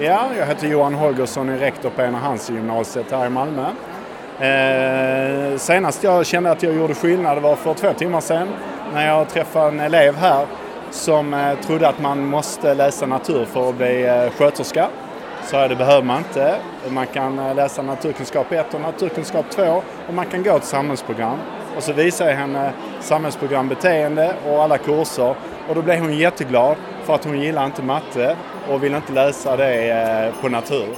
Ja, jag heter Johan Holgersson, är rektor på Enahandsgymnasiet här i Malmö. Eh, senast jag kände att jag gjorde skillnad var för två timmar sedan när jag träffade en elev här som eh, trodde att man måste läsa natur för att bli eh, sköterska. Så det behöver man inte. Man kan eh, läsa naturkunskap 1 och naturkunskap 2 och man kan gå ett samhällsprogram. Och så visade jag henne samhällsprogram beteende och alla kurser och då blev hon jätteglad för att hon gillar inte matte och vill inte läsa det eh, på natur.